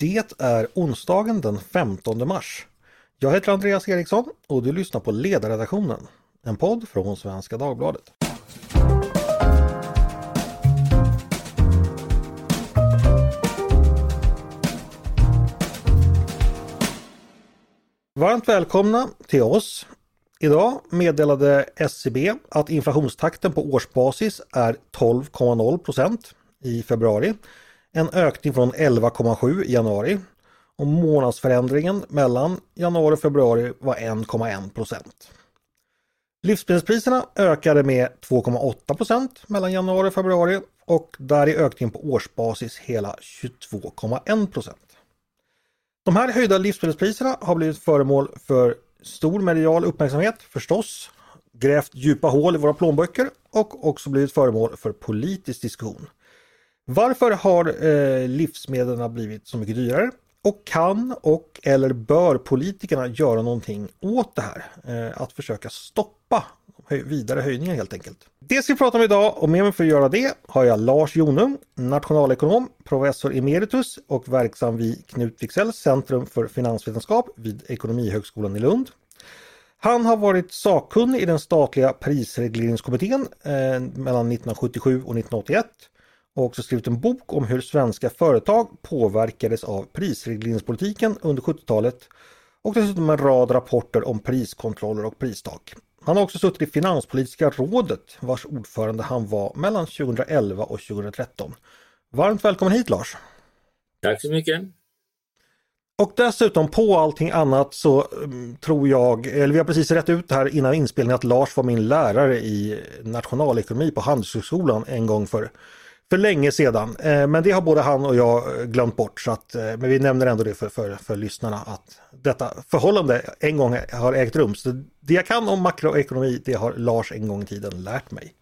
Det är onsdagen den 15 mars. Jag heter Andreas Eriksson och du lyssnar på Ledarredaktionen, en podd från Svenska Dagbladet. Varmt välkomna till oss. Idag meddelade SCB att inflationstakten på årsbasis är 12,0 procent i februari en ökning från 11,7 i januari. Och månadsförändringen mellan januari och februari var 1,1 procent. Livsmedelspriserna ökade med 2,8 procent mellan januari och februari och där är ökningen på årsbasis hela 22,1 procent. De här höjda livsmedelspriserna har blivit föremål för stor medial uppmärksamhet förstås, grävt djupa hål i våra plånböcker och också blivit föremål för politisk diskussion. Varför har eh, livsmedlen blivit så mycket dyrare? Och kan och eller bör politikerna göra någonting åt det här? Eh, att försöka stoppa vidare höjningar helt enkelt. Det ska vi prata om idag och med mig för att göra det har jag Lars Jonung, nationalekonom, professor emeritus och verksam vid Knut Wicksells Centrum för finansvetenskap vid Ekonomihögskolan i Lund. Han har varit sakkunnig i den statliga prisregleringskommittén eh, mellan 1977 och 1981 och också skrivit en bok om hur svenska företag påverkades av prisregleringspolitiken under 70-talet och dessutom en rad rapporter om priskontroller och pristak. Han har också suttit i Finanspolitiska rådet vars ordförande han var mellan 2011 och 2013. Varmt välkommen hit Lars! Tack så mycket! Och dessutom på allting annat så um, tror jag, eller vi har precis rätt ut här innan inspelningen att Lars var min lärare i nationalekonomi på Handelshögskolan en gång för för länge sedan. Eh, men det har både han och jag eh, glömt bort. Så att, eh, men vi nämner ändå det för, för, för lyssnarna att detta förhållande en gång har ägt rum. Så det jag kan om makroekonomi det har Lars en gång i tiden lärt mig.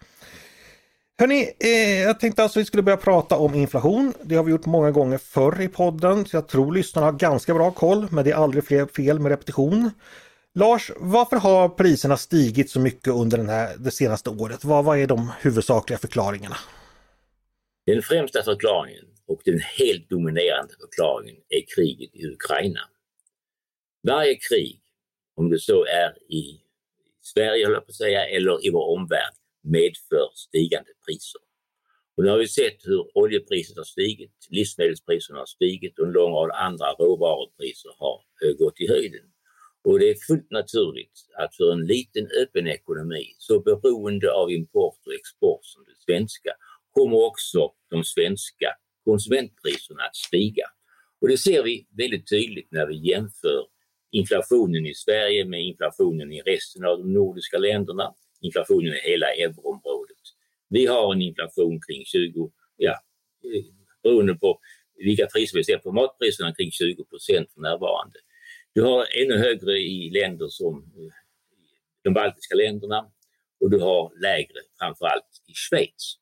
Hörni, eh, jag tänkte alltså att vi skulle börja prata om inflation. Det har vi gjort många gånger förr i podden, så jag tror lyssnarna har ganska bra koll, men det är aldrig fler fel med repetition. Lars, varför har priserna stigit så mycket under den här, det senaste året? Vad, vad är de huvudsakliga förklaringarna? Den främsta förklaringen och den helt dominerande förklaringen är kriget i Ukraina. Varje krig, om det så är i Sverige, på att säga, eller i vår omvärld, medför stigande priser. Och nu har vi sett hur oljepriset har stigit, livsmedelspriserna har stigit och en lång rad andra råvarupriser har eh, gått i höjden. Och det är fullt naturligt att för en liten öppen ekonomi, så beroende av import och export som det svenska, kommer också de svenska konsumentpriserna att stiga. Och det ser vi väldigt tydligt när vi jämför inflationen i Sverige med inflationen i resten av de nordiska länderna, inflationen i hela euroområdet. Vi har en inflation kring 20, ja, eh, beroende på vilka priser vi ser på matpriserna, kring 20 procent för närvarande. Du har ännu högre i länder som eh, de baltiska länderna och du har lägre framförallt i Schweiz.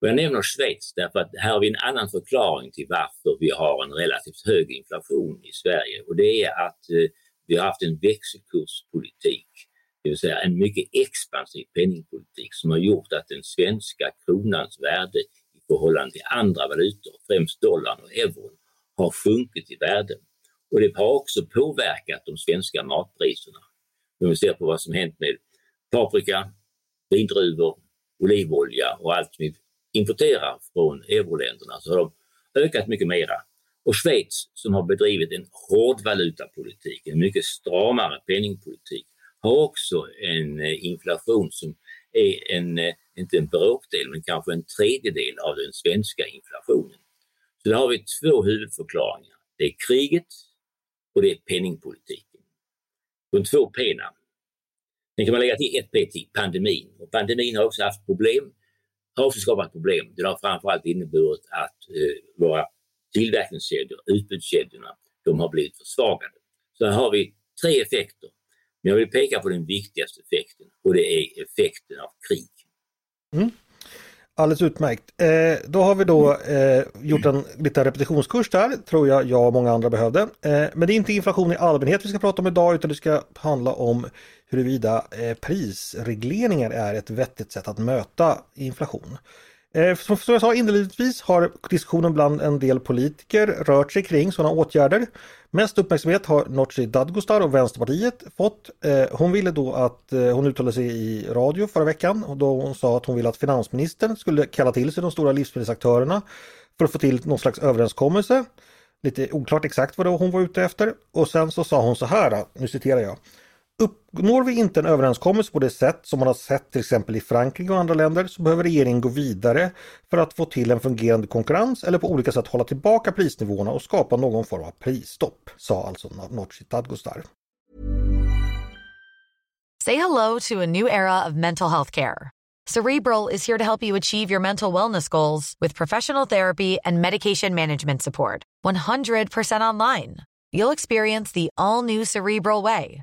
Och jag nämner Schweiz därför att här har vi en annan förklaring till varför vi har en relativt hög inflation i Sverige och det är att eh, vi har haft en växelkurspolitik, det vill säga en mycket expansiv penningpolitik som har gjort att den svenska kronans värde i förhållande till andra valutor, främst dollarn och euron, har sjunkit i värde. Och det har också påverkat de svenska matpriserna. Om vi ser på vad som hänt med paprika, vindruvor, olivolja och allt som vi importerar från euroländerna så har de ökat mycket mera. Och Schweiz som har bedrivit en hård valutapolitik, en mycket stramare penningpolitik, har också en eh, inflation som är en, eh, inte en bråkdel, men kanske en tredjedel av den svenska inflationen. Så där har vi två huvudförklaringar. Det är kriget och det är penningpolitiken. De två P'na. Sen kan man lägga till ett P till, pandemin. Och pandemin har också haft problem har också skapat problem. Det har framförallt inneburit att eh, våra tillverkningskedjor, utbudskedjorna, de har blivit försvagade. Så här har vi tre effekter. Men jag vill peka på den viktigaste effekten och det är effekten av krig. Mm. Alldeles utmärkt. Eh, då har vi då eh, gjort en liten repetitionskurs där, tror jag jag och många andra behövde. Eh, men det är inte inflation i allmänhet vi ska prata om idag utan det ska handla om huruvida eh, prisregleringar är ett vettigt sätt att möta inflation. Eh, som jag sa inledningsvis har diskussionen bland en del politiker rört sig kring sådana åtgärder. Mest uppmärksamhet har Nooshi Dadgostar och Vänsterpartiet fått. Eh, hon ville då att eh, hon uttalade sig i radio förra veckan och då hon sa att hon ville att finansministern skulle kalla till sig de stora livsmedelsaktörerna för att få till någon slags överenskommelse. Lite oklart exakt vad hon var ute efter. Och sen så sa hon så här, nu citerar jag. Uppnår vi inte en överenskommelse på det sätt som man har sett till exempel i Frankrike och andra länder så behöver regeringen gå vidare för att få till en fungerande konkurrens eller på olika sätt hålla tillbaka prisnivåerna och skapa någon form av prisstopp, sa alltså Nooshi Dadgostar. Say hello to a new era of mental health care. Cerebral is here to help you achieve your mental wellness goals with professional therapy and medication management support. 100% online. You'll experience the all new Cerebral Way,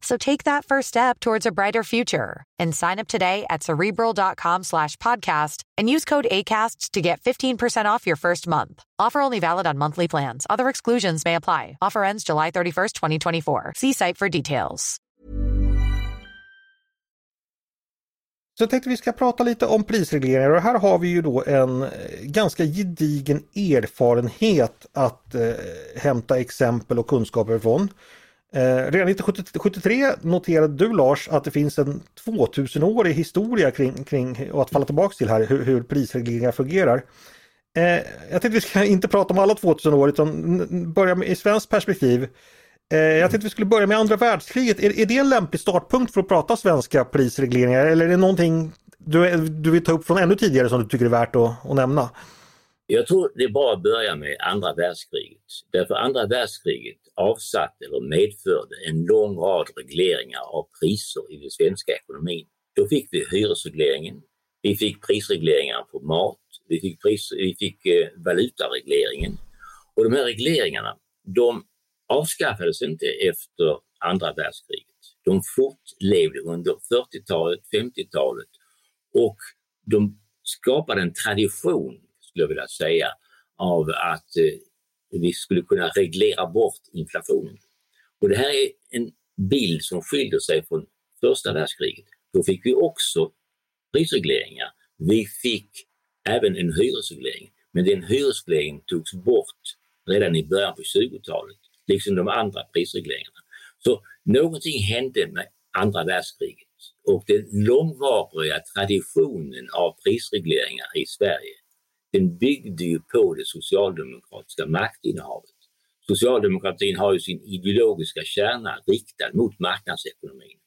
So take that first step towards a brighter future and sign up today at cerebral.com slash podcast and use code ACasts to get 15% off your first month. Offer only valid on monthly plans. Other exclusions may apply. Offer ends July 31st, 2024. See site for details. Så jag tänkte vi ska prata lite om prisregleringar och här har vi ju då en eh, ganska gedigen erfarenhet att eh, hämta exempel och kunskaper ifrån. Eh, redan 1973 noterade du Lars att det finns en 2000-årig historia kring, kring och att falla tillbaka till här hur, hur prisregleringar fungerar. Eh, jag tänkte vi ska inte prata om alla 2000 år utan börja med i svenskt perspektiv. Eh, jag tänkte vi skulle börja med andra världskriget. Är, är det en lämplig startpunkt för att prata svenska prisregleringar eller är det någonting du, du vill ta upp från ännu tidigare som du tycker är värt att, att nämna? Jag tror det är bra att börja med andra världskriget. Därför andra världskriget avsatte eller medförde en lång rad regleringar av priser i den svenska ekonomin. Då fick vi hyresregleringen, vi fick prisregleringar på mat, vi fick, pris, vi fick eh, valutaregleringen. Och de här regleringarna, de avskaffades inte efter andra världskriget. De fortlevde under 40-talet, 50-talet och de skapade en tradition, skulle jag vilja säga, av att eh, vi skulle kunna reglera bort inflationen. Och det här är en bild som skiljer sig från första världskriget. Då fick vi också prisregleringar. Vi fick även en hyresreglering, men den hyresregleringen togs bort redan i början på 20-talet, liksom de andra prisregleringarna. Så någonting hände med andra världskriget och den långvariga traditionen av prisregleringar i Sverige den byggde ju på det socialdemokratiska maktinnehavet. Socialdemokratin har ju sin ideologiska kärna riktad mot marknadsekonomin.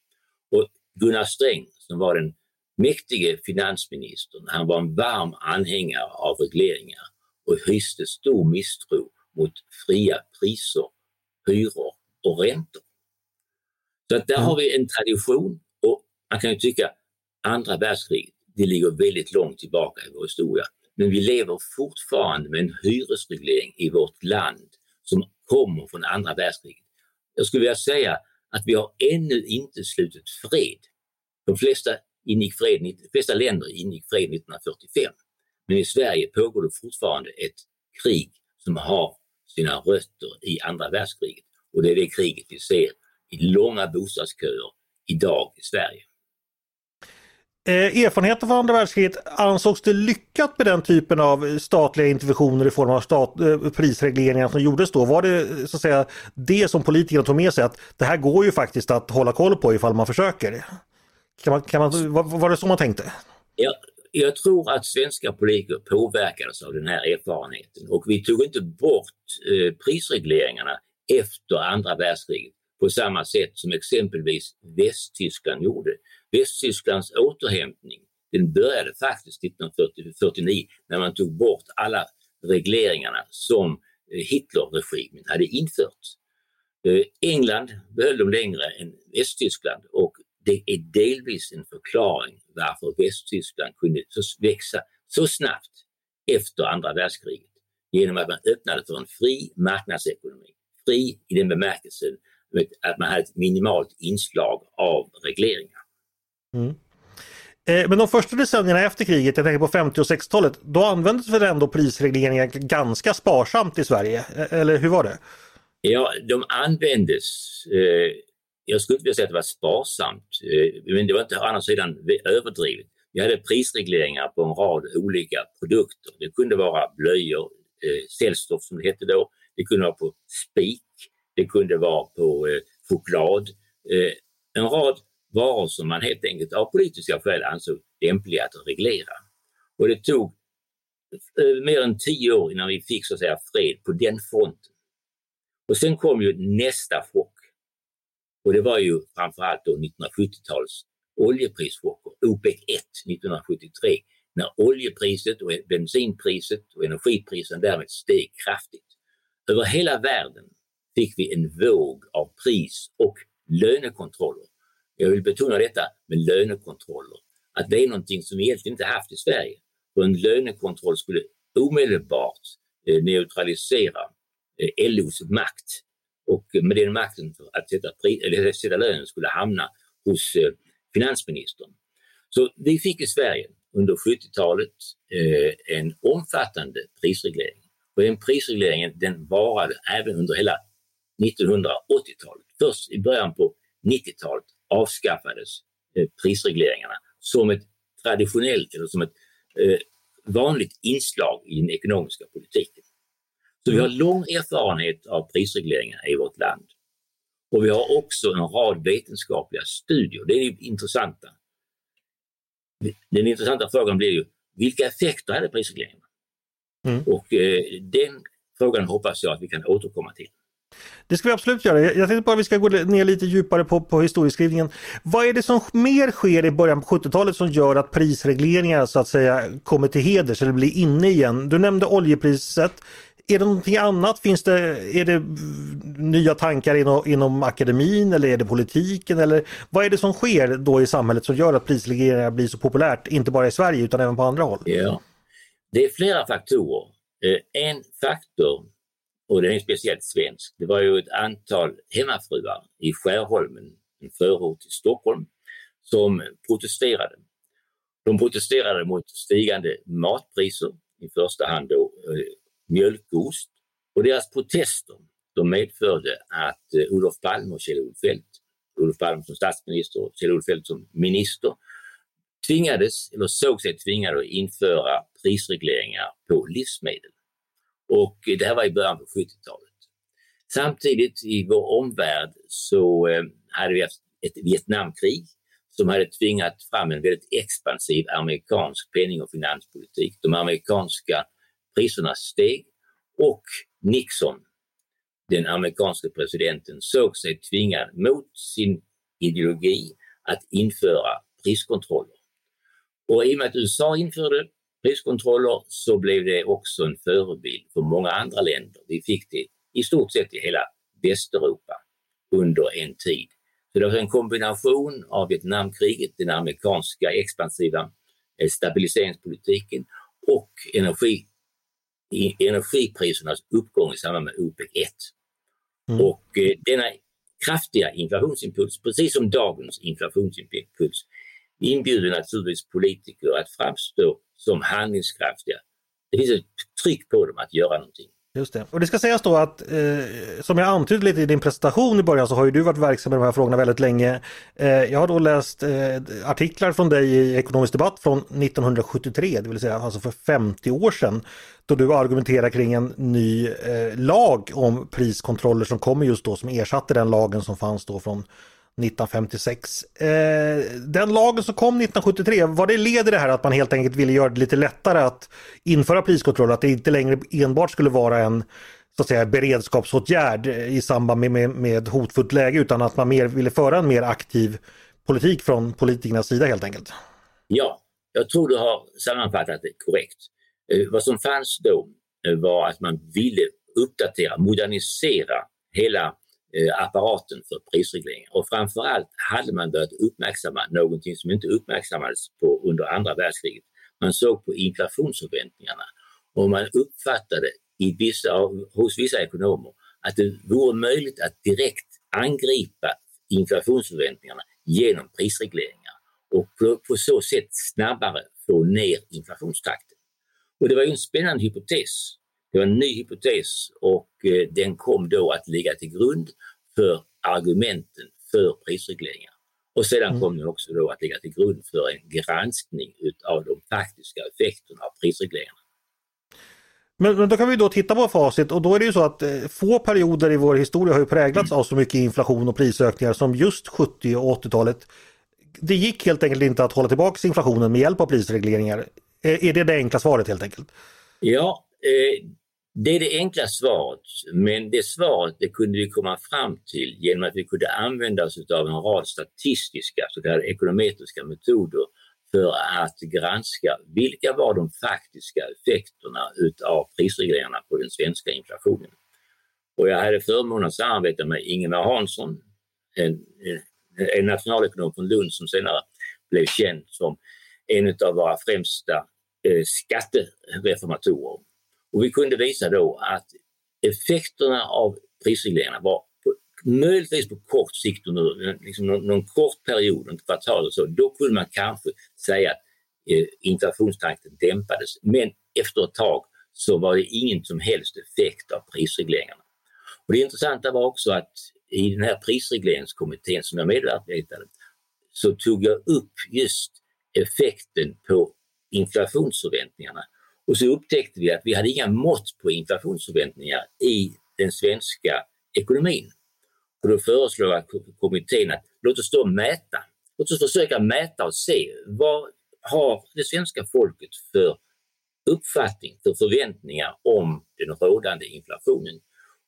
Och Gunnar Sträng som var den mäktige finansministern, han var en varm anhängare av regleringar och hyste stor misstro mot fria priser, hyror och räntor. Så att där mm. har vi en tradition och man kan ju tycka andra världskriget, det ligger väldigt långt tillbaka i vår historia. Men vi lever fortfarande med en hyresreglering i vårt land som kommer från andra världskriget. Jag skulle vilja säga att vi har ännu inte slutit fred. De flesta, ingick fred, de flesta länder ingick fred 1945. Men i Sverige pågår det fortfarande ett krig som har sina rötter i andra världskriget. Och det är det kriget vi ser i långa bostadsköer idag i Sverige. Eh, erfarenheten från andra världskriget, ansågs det lyckat med den typen av statliga interventioner i form av stat, eh, prisregleringar som gjordes då? Var det eh, så att säga det som politikerna tog med sig att det här går ju faktiskt att hålla koll på ifall man försöker? Kan man, kan man, var, var det så man tänkte? Ja, jag tror att svenska politiker påverkades av den här erfarenheten och vi tog inte bort eh, prisregleringarna efter andra världskriget på samma sätt som exempelvis Västtyskland gjorde. Västtysklands återhämtning den började faktiskt 1949 när man tog bort alla regleringarna som eh, Hitlerregimen hade infört. Eh, England behöll dem längre än Västtyskland och det är delvis en förklaring varför Västtyskland kunde växa så snabbt efter andra världskriget genom att man öppnade för en fri marknadsekonomi. fri i den bemärkelsen att man hade ett minimalt inslag av regleringar. Mm. Eh, men de första decennierna efter kriget, jag tänker på 50 och 60-talet, då användes väl ändå prisregleringar ganska sparsamt i Sverige? Eh, eller hur var det? Ja, de användes. Eh, jag skulle inte vilja säga att det var sparsamt, eh, men det var inte å andra sidan överdrivet. Vi hade prisregleringar på en rad olika produkter. Det kunde vara blöjor, eh, cellstoff som det hette då. Det kunde vara på spik. Det kunde vara på choklad. En rad varor som man helt enkelt av politiska skäl ansåg lämpliga att reglera. Och det tog eh, mer än tio år innan vi fick så att säga fred på den fronten. Och sen kom ju nästa chock. Och det var ju framförallt då 1970-talets oljeprischocker, OPEC 1 1973, när oljepriset och bensinpriset och energipriset därmed steg kraftigt. Över hela världen fick vi en våg av pris och lönekontroller jag vill betona detta med lönekontroller. Att det är någonting som vi egentligen inte haft i Sverige. Och en lönekontroll skulle omedelbart eh, neutralisera eh, LOs makt. Och med den makten att sätta, eller sätta lönen skulle hamna hos eh, finansministern. Så vi fick i Sverige under 70-talet en omfattande prisreglering. Och den prisregleringen den varade även under hela 1980-talet. Först i början på 90-talet avskaffades eh, prisregleringarna som ett traditionellt eller som ett eh, vanligt inslag i den ekonomiska politiken. Så vi har mm. lång erfarenhet av prisregleringar i vårt land. Och vi har också en rad vetenskapliga studier. Det är det intressanta. Den intressanta frågan blir ju, vilka effekter hade prisregleringarna? Mm. Och eh, den frågan hoppas jag att vi kan återkomma till. Det ska vi absolut göra. Jag tänkte bara att vi ska gå ner lite djupare på, på historieskrivningen. Vad är det som mer sker i början på 70-talet som gör att prisregleringar så att säga kommer till heders eller blir inne igen? Du nämnde oljepriset. Är det någonting annat? Finns det, är det nya tankar inom, inom akademin eller är det politiken? Eller vad är det som sker då i samhället som gör att prisregleringar blir så populärt, inte bara i Sverige utan även på andra håll? Ja, Det är flera faktorer. Eh, en faktor och den är speciellt svensk. Det var ju ett antal hemmafruar i Skärholmen, en förort till Stockholm, som protesterade. De protesterade mot stigande matpriser, i första hand då eh, mjölkost. Och deras protester de medförde att eh, Olof Palme och Kjell-Olof Feldt, Olof Palme som statsminister och Kjell-Olof Feldt som minister, tvingades, eller såg sig tvingade att införa prisregleringar på livsmedel. Och det här var i början på 70-talet. Samtidigt i vår omvärld så eh, hade vi haft ett Vietnamkrig som hade tvingat fram en väldigt expansiv amerikansk penning och finanspolitik. De amerikanska priserna steg och Nixon, den amerikanske presidenten, såg sig tvingad mot sin ideologi att införa priskontroller. Och i och med att USA införde priskontroller så blev det också en förebild för många andra länder. Vi fick det i stort sett i hela Västeuropa under en tid. Så det var en kombination av Vietnamkriget, den amerikanska expansiva eh, stabiliseringspolitiken och energi, energiprisernas uppgång i samband med OPEC 1. Mm. Och eh, denna kraftiga inflationsimpuls, precis som dagens inflationsimpuls, inbjuder naturligtvis politiker att framstå som handlingskraftiga. Det finns ett tryck på dem att göra någonting. Just det. Och det ska sägas då att eh, som jag antydde lite i din presentation i början så har ju du varit verksam med de här frågorna väldigt länge. Eh, jag har då läst eh, artiklar från dig i Ekonomisk debatt från 1973, det vill säga alltså för 50 år sedan. Då du argumenterar kring en ny eh, lag om priskontroller som kommer just då som ersatte den lagen som fanns då från 1956. Eh, den lagen som kom 1973, var det leder det här att man helt enkelt ville göra det lite lättare att införa priskontroll, att det inte längre enbart skulle vara en så att säga, beredskapsåtgärd i samband med, med, med hotfullt läge utan att man mer ville föra en mer aktiv politik från politikernas sida helt enkelt. Ja, jag tror du har sammanfattat det korrekt. Eh, vad som fanns då eh, var att man ville uppdatera, modernisera hela Eh, apparaten för prisregleringar. Och framförallt hade man börjat uppmärksamma någonting som inte uppmärksammades på under andra världskriget. Man såg på inflationsförväntningarna och man uppfattade i vissa, hos vissa ekonomer att det vore möjligt att direkt angripa inflationsförväntningarna genom prisregleringar och på, på så sätt snabbare få ner inflationstakten. Och det var ju en spännande hypotes. Det var en ny hypotes och eh, den kom då att ligga till grund för argumenten för prisregleringar. Och sedan mm. kom den också då att ligga till grund för en granskning utav de faktiska effekterna av prisregleringarna. Men, men, då kan vi då titta på facit och då är det ju så att eh, få perioder i vår historia har ju präglats av så mycket inflation och prisökningar som just 70 och 80-talet. Det gick helt enkelt inte att hålla tillbaka inflationen med hjälp av prisregleringar. Eh, är det det enkla svaret helt enkelt? Ja, eh, det är det enkla svaret, men det svaret det kunde vi komma fram till genom att vi kunde använda oss av en rad statistiska, så kallade ekonometriska metoder för att granska vilka var de faktiska effekterna utav prisregleringarna på den svenska inflationen. Och jag hade förmånen att samarbeta med Ingemar Hansson, en, en nationalekonom från Lund som senare blev känd som en av våra främsta eh, skattereformatorer. Och vi kunde visa då att effekterna av prisregleringarna var möjligtvis på kort sikt under liksom någon, någon kort period, ett kvartal och så, då kunde man kanske säga att eh, inflationstakten dämpades. Men efter ett tag så var det ingen som helst effekt av prisregleringarna. Och det intressanta var också att i den här prisregleringskommittén som jag medarbetade så tog jag upp just effekten på inflationsförväntningarna. Och så upptäckte vi att vi hade inga mått på inflationsförväntningar i den svenska ekonomin. Och då föreslår kommittén att låt oss då mäta. Låt oss försöka mäta och se vad har det svenska folket för uppfattning, för förväntningar om den rådande inflationen.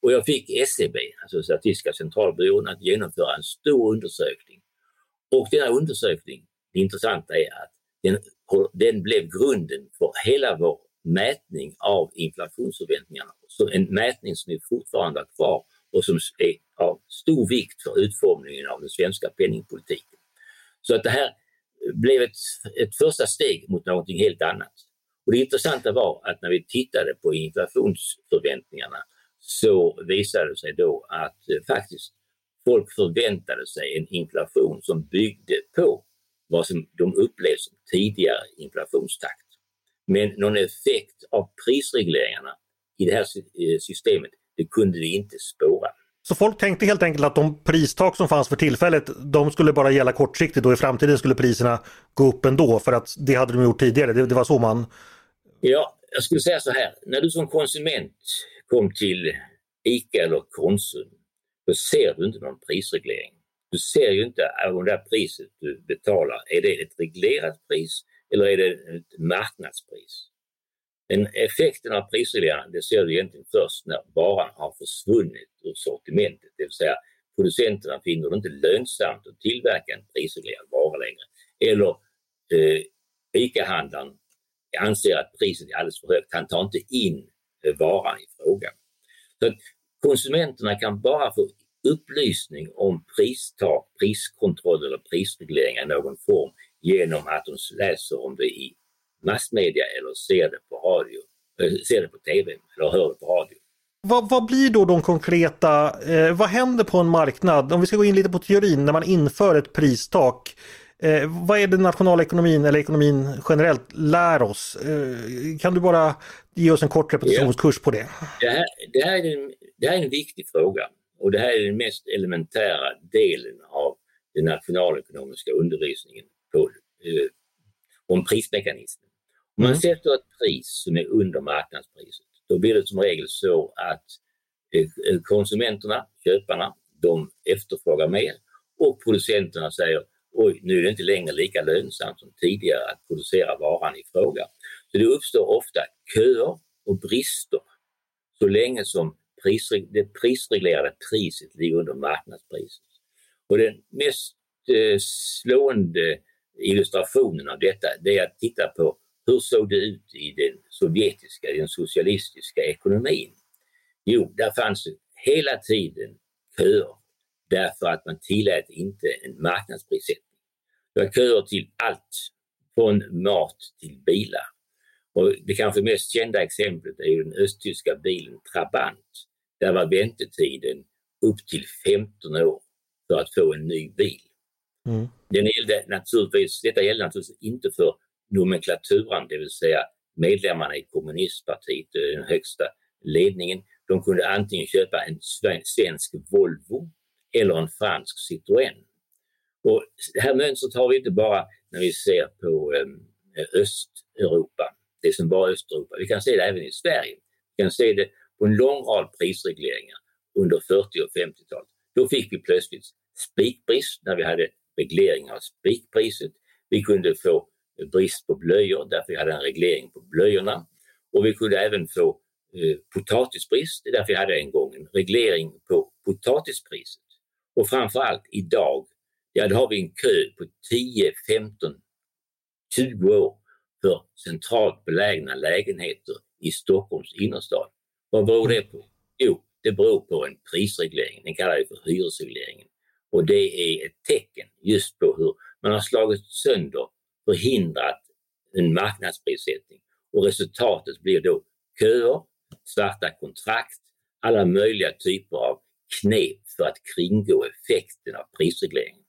Och jag fick SCB, alltså Statistiska centralbyrån, att genomföra en stor undersökning. Och denna undersökning, det intressanta är att den, den blev grunden för hela vår mätning av inflationsförväntningarna. Så en mätning som vi fortfarande har kvar och som är av stor vikt för utformningen av den svenska penningpolitiken. Så att det här blev ett, ett första steg mot någonting helt annat. Och det intressanta var att när vi tittade på inflationsförväntningarna så visade det sig då att eh, faktiskt folk förväntade sig en inflation som byggde på vad som de upplevde som tidigare inflationstakt. Men någon effekt av prisregleringarna i det här eh, systemet det kunde vi inte spåra. Så folk tänkte helt enkelt att de pristak som fanns för tillfället, de skulle bara gälla kortsiktigt och i framtiden skulle priserna gå upp ändå för att det hade de gjort tidigare. Det, det var så man... Ja, jag skulle säga så här. När du som konsument kom till ICA eller Konsum, då ser du inte någon prisreglering. Du ser ju inte om det här priset du betalar, är det ett reglerat pris eller är det ett marknadspris? Den effekten av prisregleringen det ser du egentligen först när varan har försvunnit ur sortimentet, det vill säga producenterna finner det inte lönsamt att tillverka en prisreglerad vara längre. Eller eh, ICA-handlaren anser att priset är alldeles för högt, han tar inte in eh, varan i fråga. Så att konsumenterna kan bara få upplysning om pristak, priskontroll eller prisregleringar i någon form genom att de läser om det i massmedia eller ser det på radio, eh, ser det på TV eller hör det på radio. Vad, vad blir då de konkreta, eh, vad händer på en marknad? Om vi ska gå in lite på teorin, när man inför ett pristak. Eh, vad är det nationalekonomin eller ekonomin generellt lär oss? Eh, kan du bara ge oss en kort repetitionskurs på det? Det här, det, här är en, det här är en viktig fråga och det här är den mest elementära delen av den nationalekonomiska undervisningen på, eh, om prismekanismen. Om man mm. sätter ett pris som är under marknadspriset, då blir det som regel så att eh, konsumenterna, köparna, de efterfrågar mer och producenterna säger oj, nu är det inte längre lika lönsamt som tidigare att producera varan i fråga. Så det uppstår ofta köer och brister så länge som det prisreglerade priset ligger under marknadspriset. Och den mest eh, slående illustrationen av detta det är att titta på hur såg det ut i den sovjetiska, den socialistiska ekonomin? Jo, där fanns hela tiden köer därför att man tillät inte en marknadsprissättning. Det var köer till allt, från mat till bilar. Och det kanske mest kända exemplet är den östtyska bilen Trabant där var väntetiden upp till 15 år för att få en ny bil. Mm. Den gällde naturligtvis, detta gällde naturligtvis inte för nomenklaturan, det vill säga medlemmarna i kommunistpartiet, eh, den högsta ledningen. De kunde antingen köpa en svensk Volvo eller en fransk Citroën. Och det här mönstret har vi inte bara när vi ser på ehm, Östeuropa, det som var Östeuropa. Vi kan se det även i Sverige. Vi kan se det på en lång rad prisregleringar under 40 och 50-talet. Då fick vi plötsligt spikbrist när vi hade reglering av spikpriset. Vi kunde få brist på blöjor därför vi hade en reglering på blöjorna. Och vi kunde även få eh, potatisbrist därför vi hade en gång en reglering på potatispriset. Och framförallt idag, ja då har vi en kö på 10, 15, 20 år för centralt belägna lägenheter i Stockholms innerstad. Vad beror det på? Jo, det beror på en prisreglering, den kallar vi för hyresregleringen. Och det är ett tecken just på hur man har slagit sönder, förhindrat en marknadsprissättning och resultatet blir då köer, svarta kontrakt, alla möjliga typer av knep för att kringgå effekten av prisregleringen.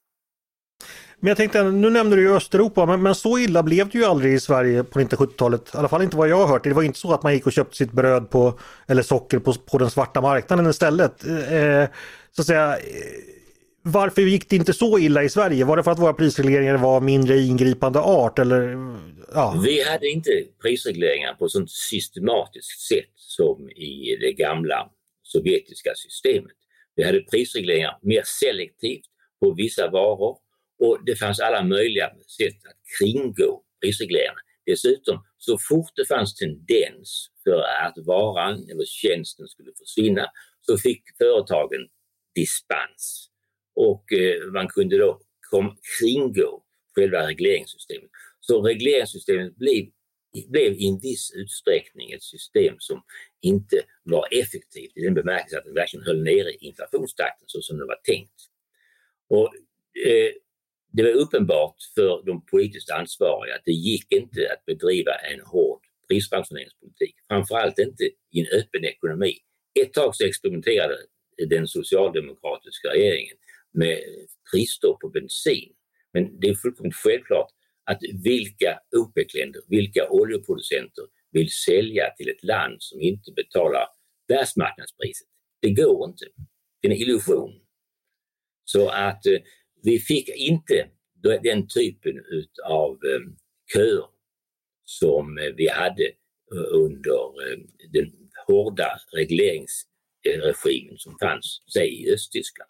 Men jag tänkte, nu nämnde du ju Östeuropa, men, men så illa blev det ju aldrig i Sverige på 1970-talet. I alla fall inte vad jag har hört. Det var inte så att man gick och köpte sitt bröd på, eller socker på, på den svarta marknaden istället. Eh, så att säga, varför gick det inte så illa i Sverige? Var det för att våra prisregleringar var mindre ingripande art? Eller, ja. Vi hade inte prisregleringar på sånt systematiskt sätt som i det gamla sovjetiska systemet. Vi hade prisregleringar mer selektivt på vissa varor och det fanns alla möjliga sätt att kringgå prisregleringarna. Dessutom, så fort det fanns tendens för att varan eller tjänsten skulle försvinna så fick företagen dispens och eh, man kunde då kringgå själva regleringssystemet. Så regleringssystemet blev, blev i en viss utsträckning ett system som inte var effektivt i den bemärkelsen att det verkligen höll nere inflationstakten så som det var tänkt. Och, eh, det var uppenbart för de politiskt ansvariga att det gick inte att bedriva en hård prisransoneringspolitik, framförallt inte i en öppen ekonomi. Ett tag så experimenterade den socialdemokratiska regeringen med prisstopp på bensin. Men det är fullkomligt självklart att vilka OPEC-länder, vilka oljeproducenter vill sälja till ett land som inte betalar världsmarknadspriset? Det går inte. Det är en illusion. Så att eh, vi fick inte den typen av eh, köer som eh, vi hade eh, under eh, den hårda regleringsregimen som fanns, säg i Östtyskland.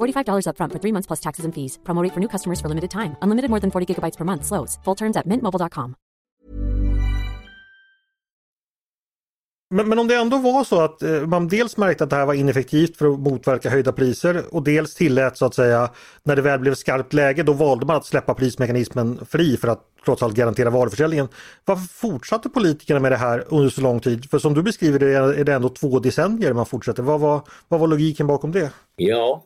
$45 upfront for three months plus taxes and fees. Promo rate for new customers for limited time. Unlimited more than 40 gigabytes per month. Slows. Full terms at mintmobile.com. Men, men, om det ändå var så att eh, man dels märkte att det här var ineffektivt för att motverka höjda priser och dels tillät så att säga när det väl blev skarpt läge då valde man att släppa prismekanismen fri för att trots allt garantera varuförsäljningen. Varför fortsatte politikerna med det här under så lång tid? För som du beskriver det är det ändå två decennier man fortsätter. Vad var, vad var logiken bakom det? Ja,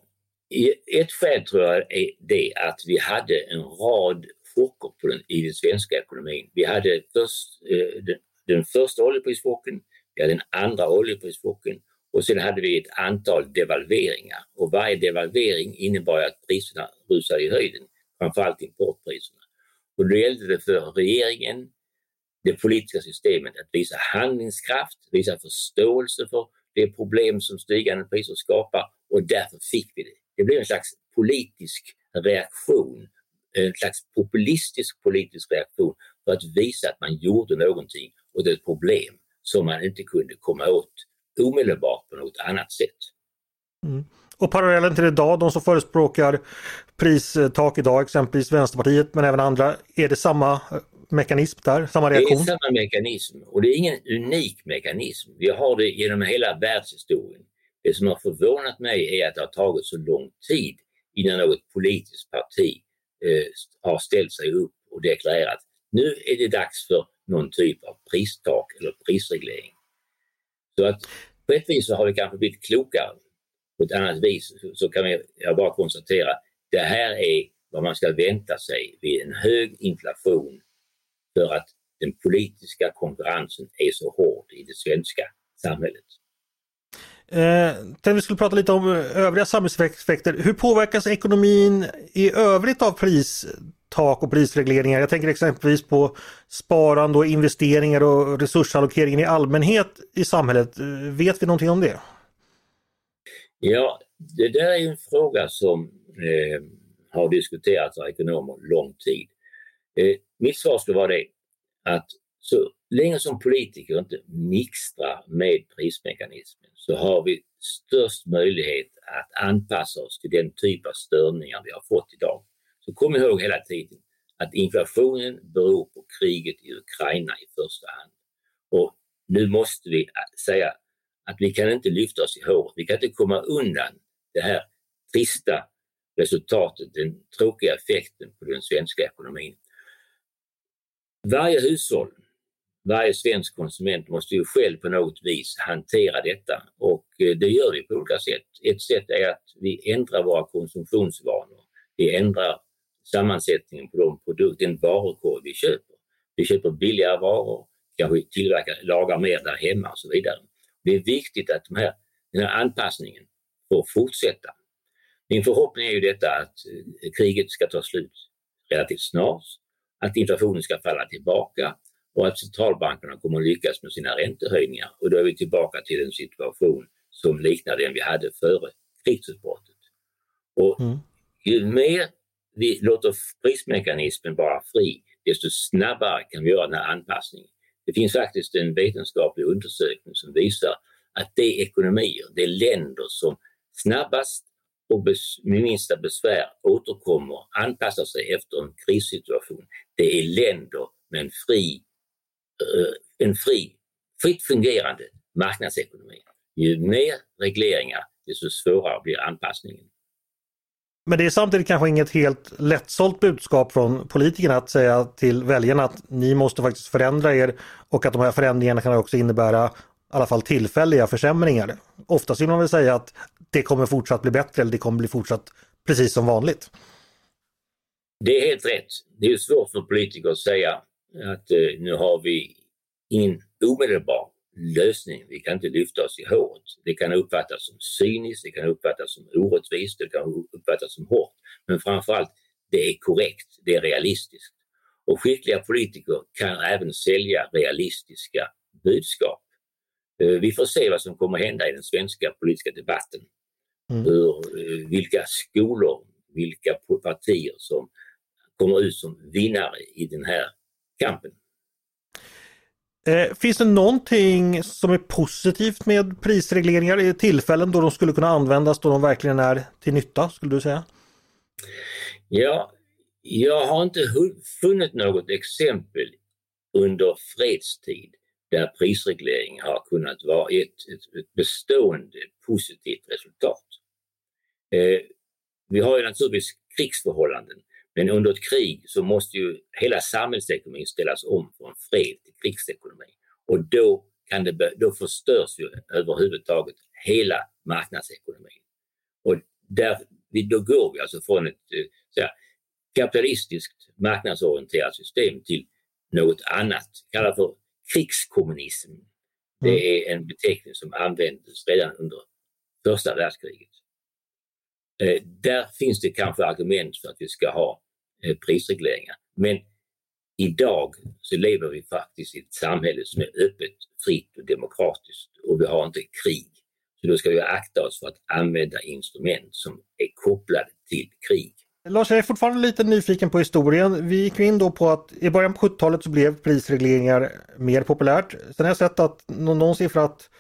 ett skäl tror jag är det att vi hade en rad chocker på den, i den svenska ekonomin. Vi hade först, eh, den, den första oljeprischocken, vi hade den andra oljeprischocken och sen hade vi ett antal devalveringar och varje devalvering innebar att priserna rusade i höjden, framförallt importpriserna. Och då gällde det för regeringen, det politiska systemet att visa handlingskraft, visa förståelse för det problem som stigande priser skapar och därför fick vi det. Det blev en slags politisk reaktion, en slags populistisk politisk reaktion för att visa att man gjorde någonting åt ett problem som man inte kunde komma åt omedelbart på något annat sätt. Mm. Och parallellen till idag, de som förespråkar pristak idag, exempelvis Vänsterpartiet men även andra, är det samma mekanism där, samma reaktion? Det är samma mekanism och det är ingen unik mekanism. Vi har det genom hela världshistorien. Det som har förvånat mig är att det har tagit så lång tid innan något politiskt parti eh, har ställt sig upp och deklarerat nu är det dags för någon typ av pristak eller prisreglering. Så att på ett vis så har vi kanske blivit klokare. På ett annat vis så kan jag bara konstatera det här är vad man ska vänta sig vid en hög inflation för att den politiska konkurrensen är så hård i det svenska samhället. Eh, vi skulle prata lite om eh, övriga samhällseffekter. Hur påverkas ekonomin i övrigt av pristak och prisregleringar? Jag tänker exempelvis på sparande och investeringar och resursallokeringen i allmänhet i samhället. Eh, vet vi någonting om det? Ja, det där är en fråga som eh, har diskuterats av ekonomer lång tid. Eh, mitt svar skulle vara det att så länge som politiker inte mixtrar med prismekanismen så har vi störst möjlighet att anpassa oss till den typ av störningar vi har fått idag. Så kom ihåg hela tiden att inflationen beror på kriget i Ukraina i första hand. Och nu måste vi säga att vi kan inte lyfta oss i håret. Vi kan inte komma undan det här trista resultatet, den tråkiga effekten på den svenska ekonomin. Varje hushåll, varje svensk konsument måste ju själv på något vis hantera detta och eh, det gör vi på olika sätt. Ett sätt är att vi ändrar våra konsumtionsvanor. Vi ändrar sammansättningen på de produkter, den varukorg vi köper. Vi köper billigare varor, kanske tillverkar, lagar mer där hemma och så vidare. Det är viktigt att de här, den här anpassningen får fortsätta. Min förhoppning är ju detta att eh, kriget ska ta slut relativt snart, att inflationen ska falla tillbaka och att centralbankerna kommer att lyckas med sina räntehöjningar. Och då är vi tillbaka till en situation som liknar den vi hade före krigsutbrottet. Och mm. ju mer vi låter prismekanismen vara fri, desto snabbare kan vi göra den här anpassningen. Det finns faktiskt en vetenskaplig undersökning som visar att de ekonomier, de länder som snabbast och med minsta besvär återkommer, anpassar sig efter en krissituation, det är länder med en fri, en fri, fritt fungerande marknadsekonomi. Ju mer regleringar, desto svårare blir anpassningen. Men det är samtidigt kanske inget helt lättsålt budskap från politikerna att säga till väljarna att ni måste faktiskt förändra er och att de här förändringarna kan också innebära i alla fall tillfälliga försämringar. Oftast vill man väl säga att det kommer fortsatt bli bättre eller det kommer bli fortsatt precis som vanligt. Det är helt rätt. Det är svårt för politiker att säga att eh, nu har vi ingen omedelbar lösning. Vi kan inte lyfta oss i håret. Det kan uppfattas som cyniskt, det kan uppfattas som orättvist, det kan uppfattas som hårt. Men framförallt, det är korrekt, det är realistiskt. Och skickliga politiker kan även sälja realistiska budskap. Eh, vi får se vad som kommer hända i den svenska politiska debatten. Mm. Hur, eh, vilka skolor, vilka partier som kommer ut som vinnare i den här kampen. Eh, finns det någonting som är positivt med prisregleringar i tillfällen då de skulle kunna användas då de verkligen är till nytta, skulle du säga? Ja, jag har inte funnit något exempel under fredstid där prisreglering har kunnat vara ett, ett, ett bestående positivt resultat. Eh, vi har ju naturligtvis krigsförhållanden men under ett krig så måste ju hela samhällsekonomin ställas om från fred till krigsekonomi. Och då, kan det, då förstörs ju överhuvudtaget hela marknadsekonomin. Och där, då går vi alltså från ett eh, så kapitalistiskt marknadsorienterat system till något annat, kallat för krigskommunism. Det mm. är en beteckning som användes redan under första världskriget. Eh, där finns det kanske argument för att vi ska ha Eh, prisregleringar. Men idag så lever vi faktiskt i ett samhälle som är öppet, fritt och demokratiskt och vi har inte krig. Så då ska vi akta oss för att använda instrument som är kopplade till krig. Lars, jag är fortfarande lite nyfiken på historien. Vi gick in då på att i början på 70-talet så blev prisregleringar mer populärt. Sen har jag sett att någon siffra att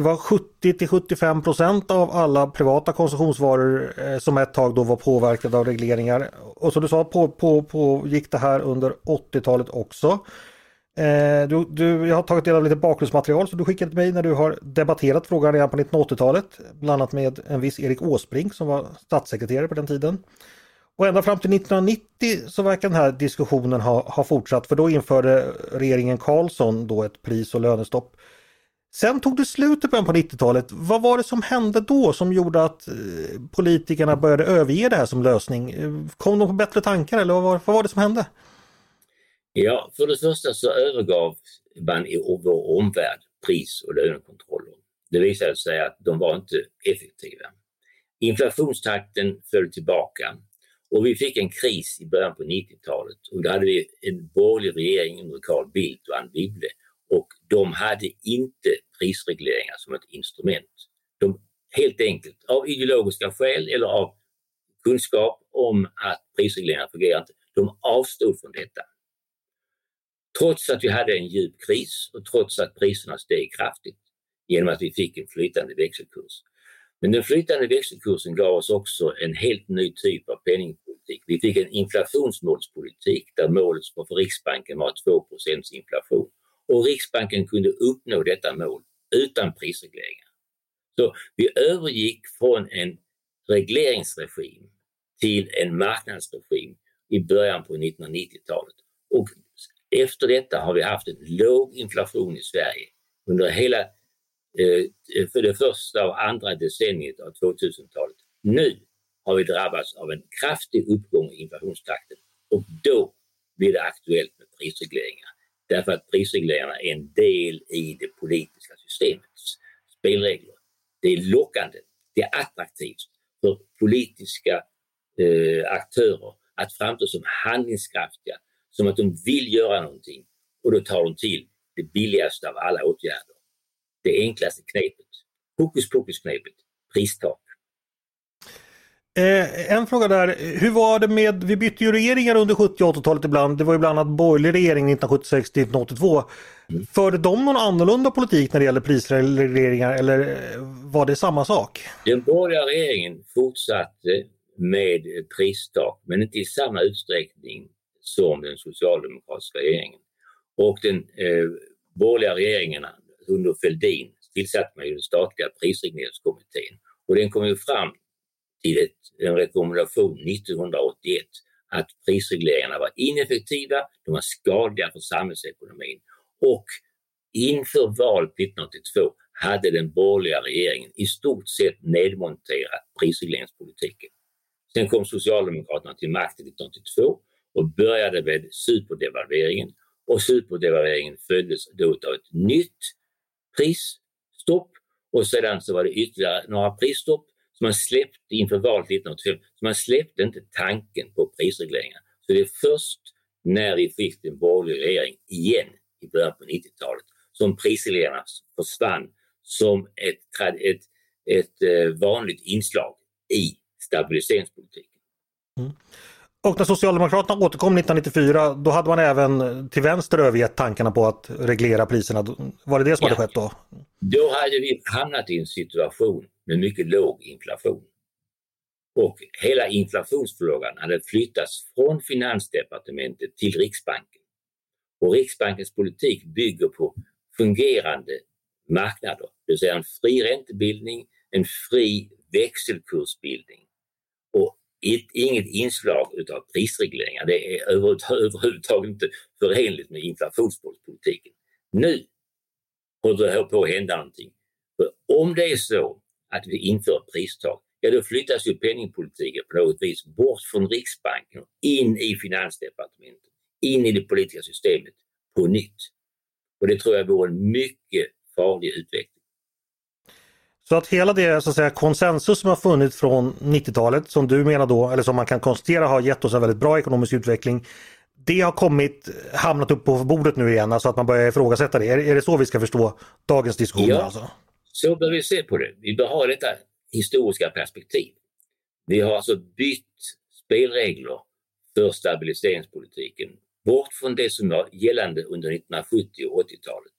det var 70 till 75 procent av alla privata konsumtionsvaror eh, som ett tag då var påverkade av regleringar. Och som du sa på, på, på gick det här under 80-talet också. Eh, du, du, jag har tagit del av lite bakgrundsmaterial som du skickade till mig när du har debatterat frågan redan på 1980-talet. Bland annat med en viss Erik Åsbrink som var statssekreterare på den tiden. Och ända fram till 1990 så verkar den här diskussionen ha, ha fortsatt för då införde regeringen Karlsson då ett pris och lönestopp. Sen tog det slut i början på 90-talet. Vad var det som hände då som gjorde att eh, politikerna började överge det här som lösning? Eh, kom de på bättre tankar eller vad var, vad var det som hände? Ja, för det första så övergav man i vår omvärld pris och lönekontroller. Det visade sig att de var inte effektiva. Inflationstakten föll tillbaka och vi fick en kris i början på 90-talet och då hade vi en borgerlig regering under Carl Bildt och Anne Wibble och de hade inte prisregleringar som ett instrument. De, helt enkelt av ideologiska skäl eller av kunskap om att prisregleringar fungerar inte, de avstod från detta. Trots att vi hade en djup kris och trots att priserna steg kraftigt genom att vi fick en flytande växelkurs. Men den flytande växelkursen gav oss också en helt ny typ av penningpolitik. Vi fick en inflationsmålspolitik där målet för Riksbanken var 2% inflation. Och Riksbanken kunde uppnå detta mål utan prisregleringar. Så vi övergick från en regleringsregim till en marknadsregim i början på 1990-talet. Och efter detta har vi haft en låg inflation i Sverige under hela eh, för det första och andra decenniet av 2000-talet. Nu har vi drabbats av en kraftig uppgång i inflationstakten och då blir det aktuellt med prisregleringar. Därför att prisregleringarna är en del i det politiska systemets spelregler. Det är lockande, det är attraktivt för politiska eh, aktörer att framstå som handlingskraftiga, som att de vill göra någonting och då tar de till det billigaste av alla åtgärder. Det enklaste knepet, hokus pokus knepet, pristak. Eh, en fråga där, hur var det med, vi bytte ju regeringar under 70 och 80-talet ibland. Det var ju bland annat borgerlig regering 1976 till 1982. Mm. Förde de någon annorlunda politik när det gäller prisregleringar eller eh, var det samma sak? Den borgerliga regeringen fortsatte med pristak men inte i samma utsträckning som den socialdemokratiska regeringen. Och den eh, borgerliga regeringen under Fälldin tillsatte man ju den statliga prisregleringskommittén och den kom ju fram till ett, en rekommendation 1981 att prisregleringarna var ineffektiva, de var skadliga för samhällsekonomin och inför valet 1982 hade den borgerliga regeringen i stort sett nedmonterat prisregleringspolitiken. Sen kom Socialdemokraterna till makten 1982 och började med superdevalveringen och superdevalveringen följdes då av ett nytt prisstopp och sedan så var det ytterligare några prisstopp som man släppte inför valet 1985. Så man släppte inte tanken på prisregleringar. Så det är först när vi fick en borgerlig regering igen i början på 90-talet som prisregleringarna försvann som ett, ett, ett eh, vanligt inslag i stabiliseringspolitiken. Mm. Och när Socialdemokraterna återkom 1994 då hade man även till vänster övergett tankarna på att reglera priserna. Var det det som ja. hade skett då? Då hade vi hamnat i en situation med mycket låg inflation. Och hela inflationsfrågan hade flyttats från Finansdepartementet till Riksbanken. Och Riksbankens politik bygger på fungerande marknader, det vill säga en fri räntebildning, en fri växelkursbildning och ett, inget inslag utav prisregleringar. Det är överhuvudtaget inte förenligt med inflationspolitiken. Nu håller det på att hända någonting. För om det är så att vi inför pristak, ja då flyttas ju penningpolitiken på något vis bort från Riksbanken in i Finansdepartementet, in i det politiska systemet på nytt. Och det tror jag vore en mycket farlig utveckling. Så att hela det så att säga, konsensus som har funnits från 90-talet som du menar då, eller som man kan konstatera har gett oss en väldigt bra ekonomisk utveckling. Det har kommit, hamnat upp på bordet nu igen, alltså att man börjar ifrågasätta det. Är, är det så vi ska förstå dagens diskussion? Ja, alltså? Så bör vi se på det. Vi bör ha detta historiska perspektiv. Vi har alltså bytt spelregler för stabiliseringspolitiken bort från det som var gällande under 1970 och 80-talet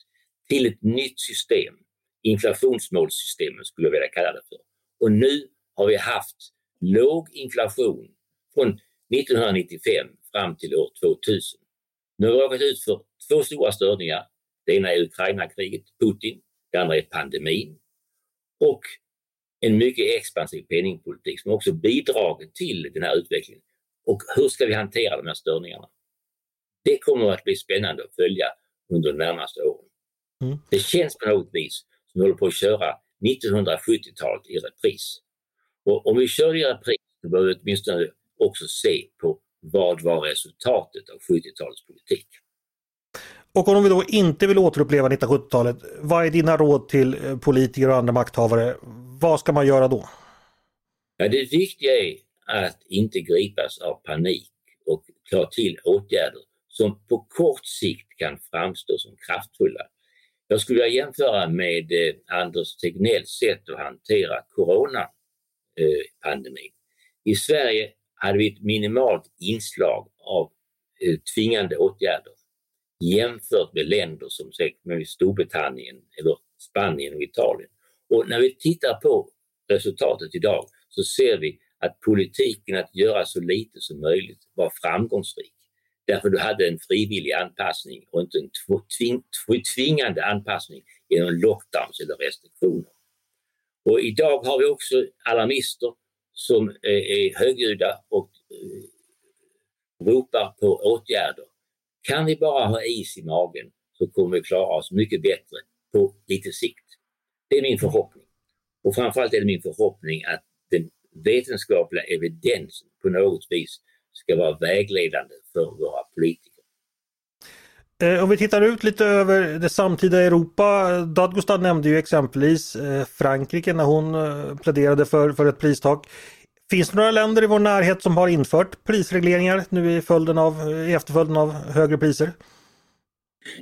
till ett nytt system inflationsmålssystemet skulle jag vilja kalla det för. Och nu har vi haft låg inflation från 1995 fram till år 2000. Nu har vi råkat ut för två stora störningar. Det ena är Ukraina-kriget, Putin. Det andra är pandemin. Och en mycket expansiv penningpolitik som också bidragit till den här utvecklingen. Och hur ska vi hantera de här störningarna? Det kommer att bli spännande att följa under de närmaste åren. Mm. Det känns på något vis som vi håller på att köra 1970-talet i repris. Och om vi kör i repris så behöver vi åtminstone också se på vad var resultatet av 70-talets politik. Och om vi då inte vill återuppleva 1970-talet, vad är dina råd till eh, politiker och andra makthavare? Vad ska man göra då? Ja, det viktiga är att inte gripas av panik och ta till åtgärder som på kort sikt kan framstå som kraftfulla. Jag skulle vilja jämföra med eh, Anders Tegnells sätt att hantera coronapandemin. I Sverige hade vi ett minimalt inslag av eh, tvingande åtgärder jämfört med länder som Storbritannien eller Spanien och Italien. Och när vi tittar på resultatet idag så ser vi att politiken att göra så lite som möjligt var framgångsrik. Därför du hade en frivillig anpassning och inte en tving, tvingande anpassning genom lockdowns eller restriktioner. Och idag har vi också alarmister som eh, är högljudda och eh, ropar på åtgärder. Kan vi bara ha is i magen så kommer vi klara oss mycket bättre på lite sikt. Det är min förhoppning. Och framförallt är det min förhoppning att den vetenskapliga evidensen på något vis ska vara vägledande för våra politiker. Eh, om vi tittar ut lite över det samtida Europa. Dadgostad nämnde ju exempelvis eh, Frankrike när hon eh, pläderade för, för ett pristak. Finns det några länder i vår närhet som har infört prisregleringar nu i, följden av, i efterföljden av högre priser?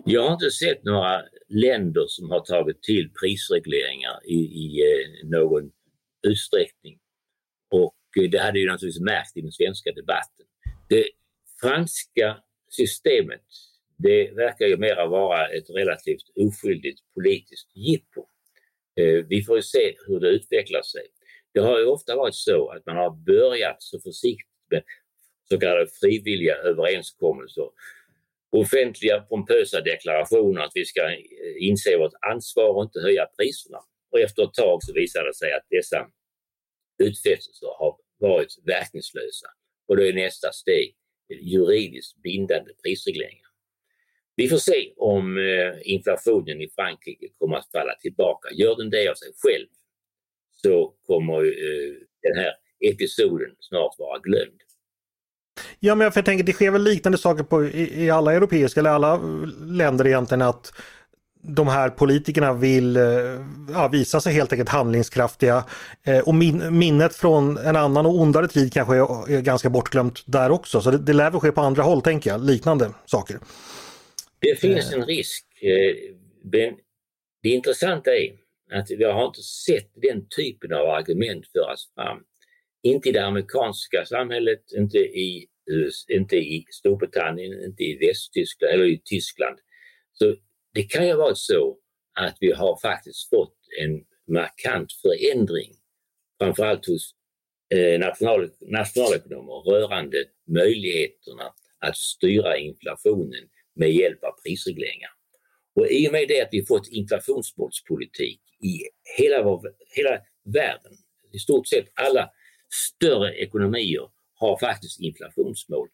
Jag har inte sett några länder som har tagit till prisregleringar i, i eh, någon utsträckning. Och eh, det hade ju naturligtvis märkt i den svenska debatten. Det franska systemet det verkar ju mera vara ett relativt oskyldigt politiskt jippo. Eh, vi får ju se hur det utvecklar sig. Det har ju ofta varit så att man har börjat så försiktigt med så kallade frivilliga överenskommelser. Offentliga pompösa deklarationer att vi ska eh, inse vårt ansvar och inte höja priserna. Och efter ett tag så visar det sig att dessa utfästelser har varit verkningslösa. Och då är nästa steg juridiskt bindande prisregleringar. Vi får se om eh, inflationen i Frankrike kommer att falla tillbaka. Gör den det av sig själv så kommer eh, den här episoden snart vara glömd. Ja men jag tänker det sker väl liknande saker på, i, i alla europeiska eller alla länder egentligen att de här politikerna vill eh, ja, visa sig helt enkelt handlingskraftiga. Eh, och min, minnet från en annan och ondare tid kanske är, är ganska bortglömt där också. Så det, det lär väl ske på andra håll tänker jag, liknande saker. Det finns en risk. Men det intressanta är att vi har inte sett den typen av argument föras fram. Inte i det amerikanska samhället, inte i, inte i Storbritannien, inte i Västtyskland eller i Tyskland. Så det kan ju vara så att vi har faktiskt fått en markant förändring, framförallt hos eh, national, nationalekonomer rörande möjligheterna att styra inflationen med hjälp av prisregleringar. Och i och med det att vi fått inflationsmålspolitik i hela, vår, hela världen, i stort sett alla större ekonomier har faktiskt inflationsmål,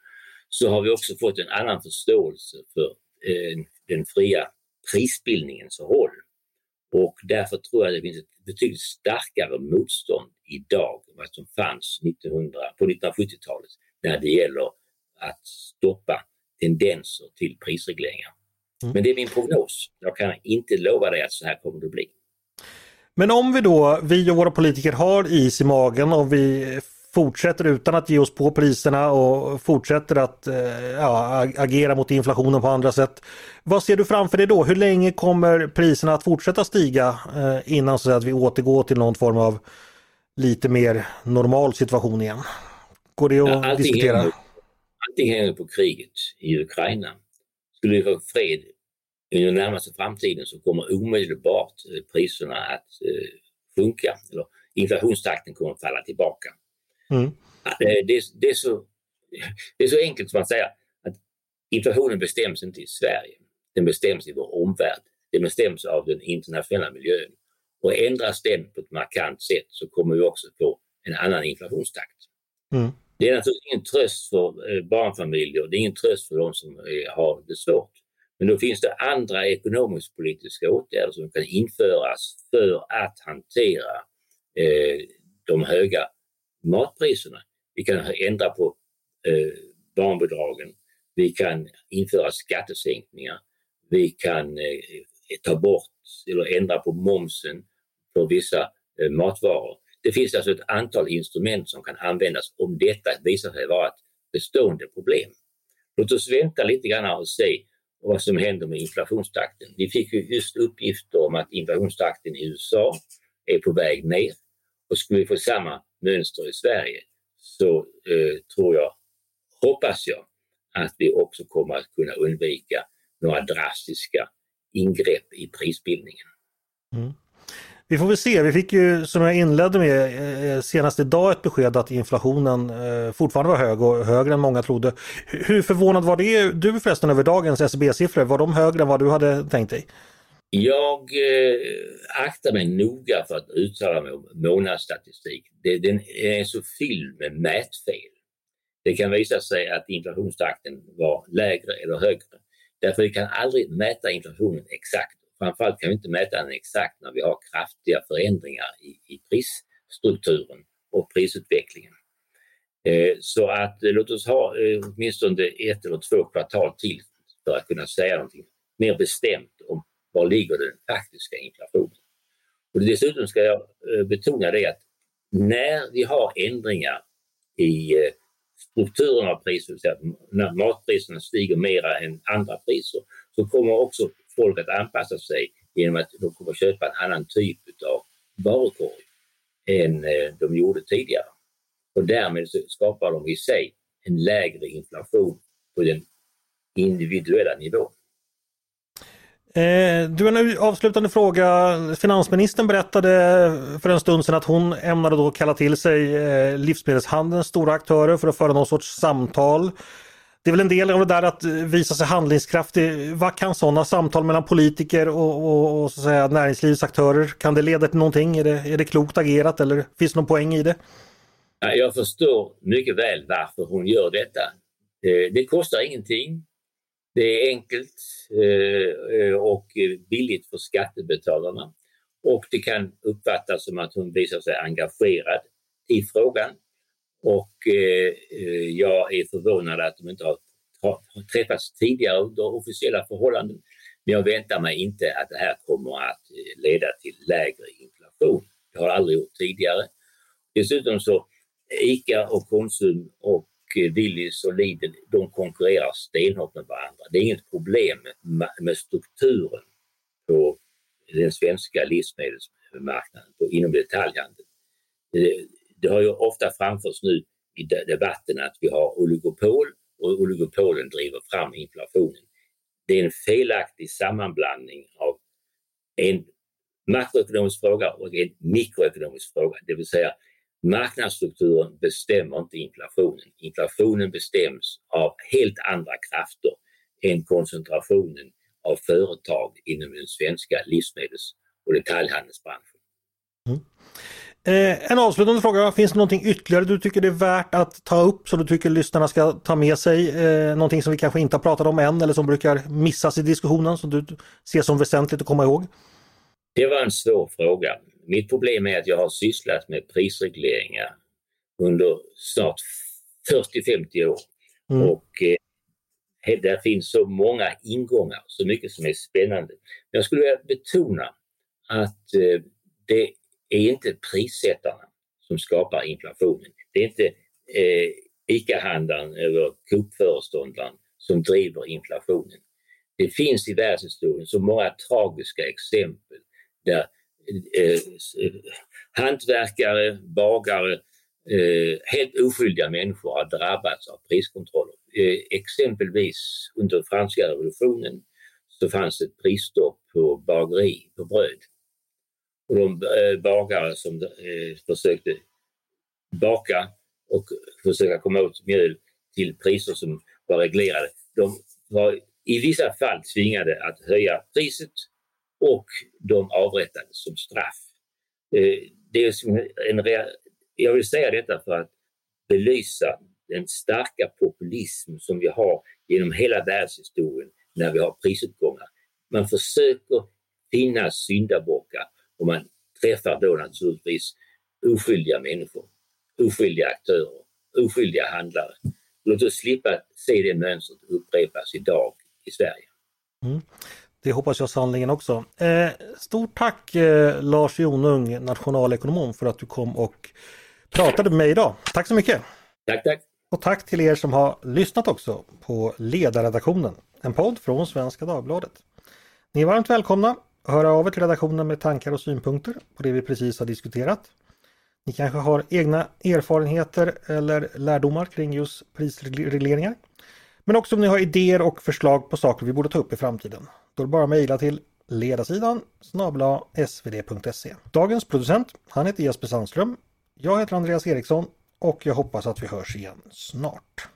så har vi också fått en annan förståelse för eh, den fria prisbildningens roll. Och därför tror jag det finns ett betydligt starkare motstånd idag än vad som fanns 1900, på 1970-talet när det gäller att stoppa tendenser till prisregleringar. Mm. Men det är min prognos. Jag kan inte lova dig att så här kommer det bli. Men om vi då, vi och våra politiker har is i magen och vi fortsätter utan att ge oss på priserna och fortsätter att eh, ja, agera mot inflationen på andra sätt. Vad ser du framför dig då? Hur länge kommer priserna att fortsätta stiga eh, innan så att vi återgår till någon form av lite mer normal situation igen? Går det att ja, allting diskutera? Hänger, allting hänger på kriget i Ukraina. Skulle vi få fred i den närmaste framtiden så kommer omedelbart eh, priserna att sjunka. Eller inflationstakten kommer att falla tillbaka. Mm. Det, det, är så, det är så enkelt som att säga att inflationen bestäms inte i Sverige. Den bestäms i vår omvärld. Den bestäms av den internationella miljön. Och ändras den på ett markant sätt så kommer vi också få en annan inflationstakt. Mm. Det är naturligtvis ingen tröst för eh, barnfamiljer, det är ingen tröst för de som eh, har det svårt. Men då finns det andra ekonomisk-politiska åtgärder som kan införas för att hantera eh, de höga matpriserna. Vi kan ändra på eh, barnbidragen, vi kan införa skattesänkningar, vi kan eh, ta bort eller ändra på momsen för vissa eh, matvaror. Det finns alltså ett antal instrument som kan användas om detta visar sig vara ett bestående problem. Låt oss vänta lite grann och se vad som händer med inflationstakten. Vi fick ju just uppgifter om att inflationstakten i USA är på väg ner och skulle vi få samma mönster i Sverige så eh, tror jag, hoppas jag, att vi också kommer att kunna undvika några drastiska ingrepp i prisbildningen. Mm. Vi får väl se. Vi fick ju som jag inledde med eh, eh, senast idag ett besked att inflationen eh, fortfarande var hög och högre än många trodde. Hur förvånad var det du förresten över dagens SCB-siffror? Var de högre än vad du hade tänkt dig? Jag eh, aktar mig noga för att uttala mig om månadsstatistik. Det, den är så fylld med mätfel. Det kan visa sig att inflationstakten var lägre eller högre. Därför vi kan aldrig mäta inflationen exakt framförallt kan vi inte mäta den exakt när vi har kraftiga förändringar i, i prisstrukturen och prisutvecklingen. Eh, så att eh, låt oss ha eh, åtminstone ett eller två kvartal till för att kunna säga någonting mer bestämt om var ligger den faktiska inflationen. Och dessutom ska jag eh, betona det att när vi har ändringar i eh, strukturen av priser, när matpriserna stiger mera än andra priser, så kommer också folk att anpassa sig genom att de kommer köpa en annan typ av varukorg än eh, de gjorde tidigare. Och därmed så skapar de i sig en lägre inflation på den individuella nivån. Eh, du har en avslutande fråga. Finansministern berättade för en stund sedan att hon ämnade då kalla till sig eh, livsmedelshandelns stora aktörer för att föra någon sorts samtal det är väl en del av det där att visa sig handlingskraftig. Vad kan sådana samtal mellan politiker och, och, och så att säga, näringslivets aktörer, kan det leda till någonting? Är det, är det klokt agerat eller finns det någon poäng i det? Jag förstår mycket väl varför hon gör detta. Eh, det kostar ingenting. Det är enkelt eh, eh, och billigt för skattebetalarna. Och det kan uppfattas som att hon visar sig engagerad i frågan. Och eh, eh, jag är förvånad att de inte har, har, träffats tidigare under officiella förhållanden. Men jag väntar mig inte att det här kommer att eh, leda till lägre inflation. Det har aldrig gjort tidigare. Dessutom så eh, ICA och Konsum och Willys och Lidl, de konkurrerar stenhårt med varandra. Det är inget problem med, med strukturen på den svenska livsmedelsmarknaden, på, inom detaljhandeln det har ju ofta framförts nu i debatten att vi har oligopol och oligopolen driver fram inflationen. Det är en felaktig sammanblandning av en makroekonomisk fråga och en mikroekonomisk fråga, det vill säga marknadsstrukturen bestämmer inte inflationen. Inflationen bestäms av helt andra krafter än koncentrationen av företag inom den svenska livsmedels och detaljhandelsbranschen. Mm. Eh, en avslutande fråga, finns det någonting ytterligare du tycker det är värt att ta upp som du tycker lyssnarna ska ta med sig? Eh, någonting som vi kanske inte har pratat om än eller som brukar missas i diskussionen som du ser som väsentligt att komma ihåg? Det var en svår fråga. Mitt problem är att jag har sysslat med prisregleringar under snart 40-50 år. Mm. Och eh, där finns så många ingångar, så mycket som är spännande. Men jag skulle vilja betona att eh, det är inte prissättarna som skapar inflationen. Det är inte eh, ICA-handlaren eller Coop-föreståndaren som driver inflationen. Det finns i världshistorien så många tragiska exempel där eh, eh, hantverkare, bagare, eh, helt oskyldiga människor har drabbats av priskontroller. Eh, exempelvis under franska revolutionen så fanns ett prisstopp på bageri, på bröd och de eh, bagare som eh, försökte baka och försöka komma åt mjöl till priser som var reglerade, de var i vissa fall tvingade att höja priset och de avrättades som straff. Eh, det är en, jag vill säga detta för att belysa den starka populism som vi har genom hela världshistorien när vi har prisuppgångar. Man försöker finna syndabockar och man träffar då naturligtvis oskyldiga människor, oskyldiga aktörer, oskyldiga handlare. Låt oss slippa se det mönstret upprepas idag i Sverige. Mm. Det hoppas jag sannerligen också. Eh, stort tack eh, Lars Jonung, nationalekonom, för att du kom och pratade med mig idag. Tack så mycket! Tack, tack! Och tack till er som har lyssnat också på Ledarredaktionen, en podd från Svenska Dagbladet. Ni är varmt välkomna höra av er till redaktionen med tankar och synpunkter på det vi precis har diskuterat. Ni kanske har egna erfarenheter eller lärdomar kring just prisregleringar. Men också om ni har idéer och förslag på saker vi borde ta upp i framtiden. Då är det bara att mejla till ledarsidan snabla svd.se. Dagens producent, han heter Jesper Sandström. Jag heter Andreas Eriksson och jag hoppas att vi hörs igen snart.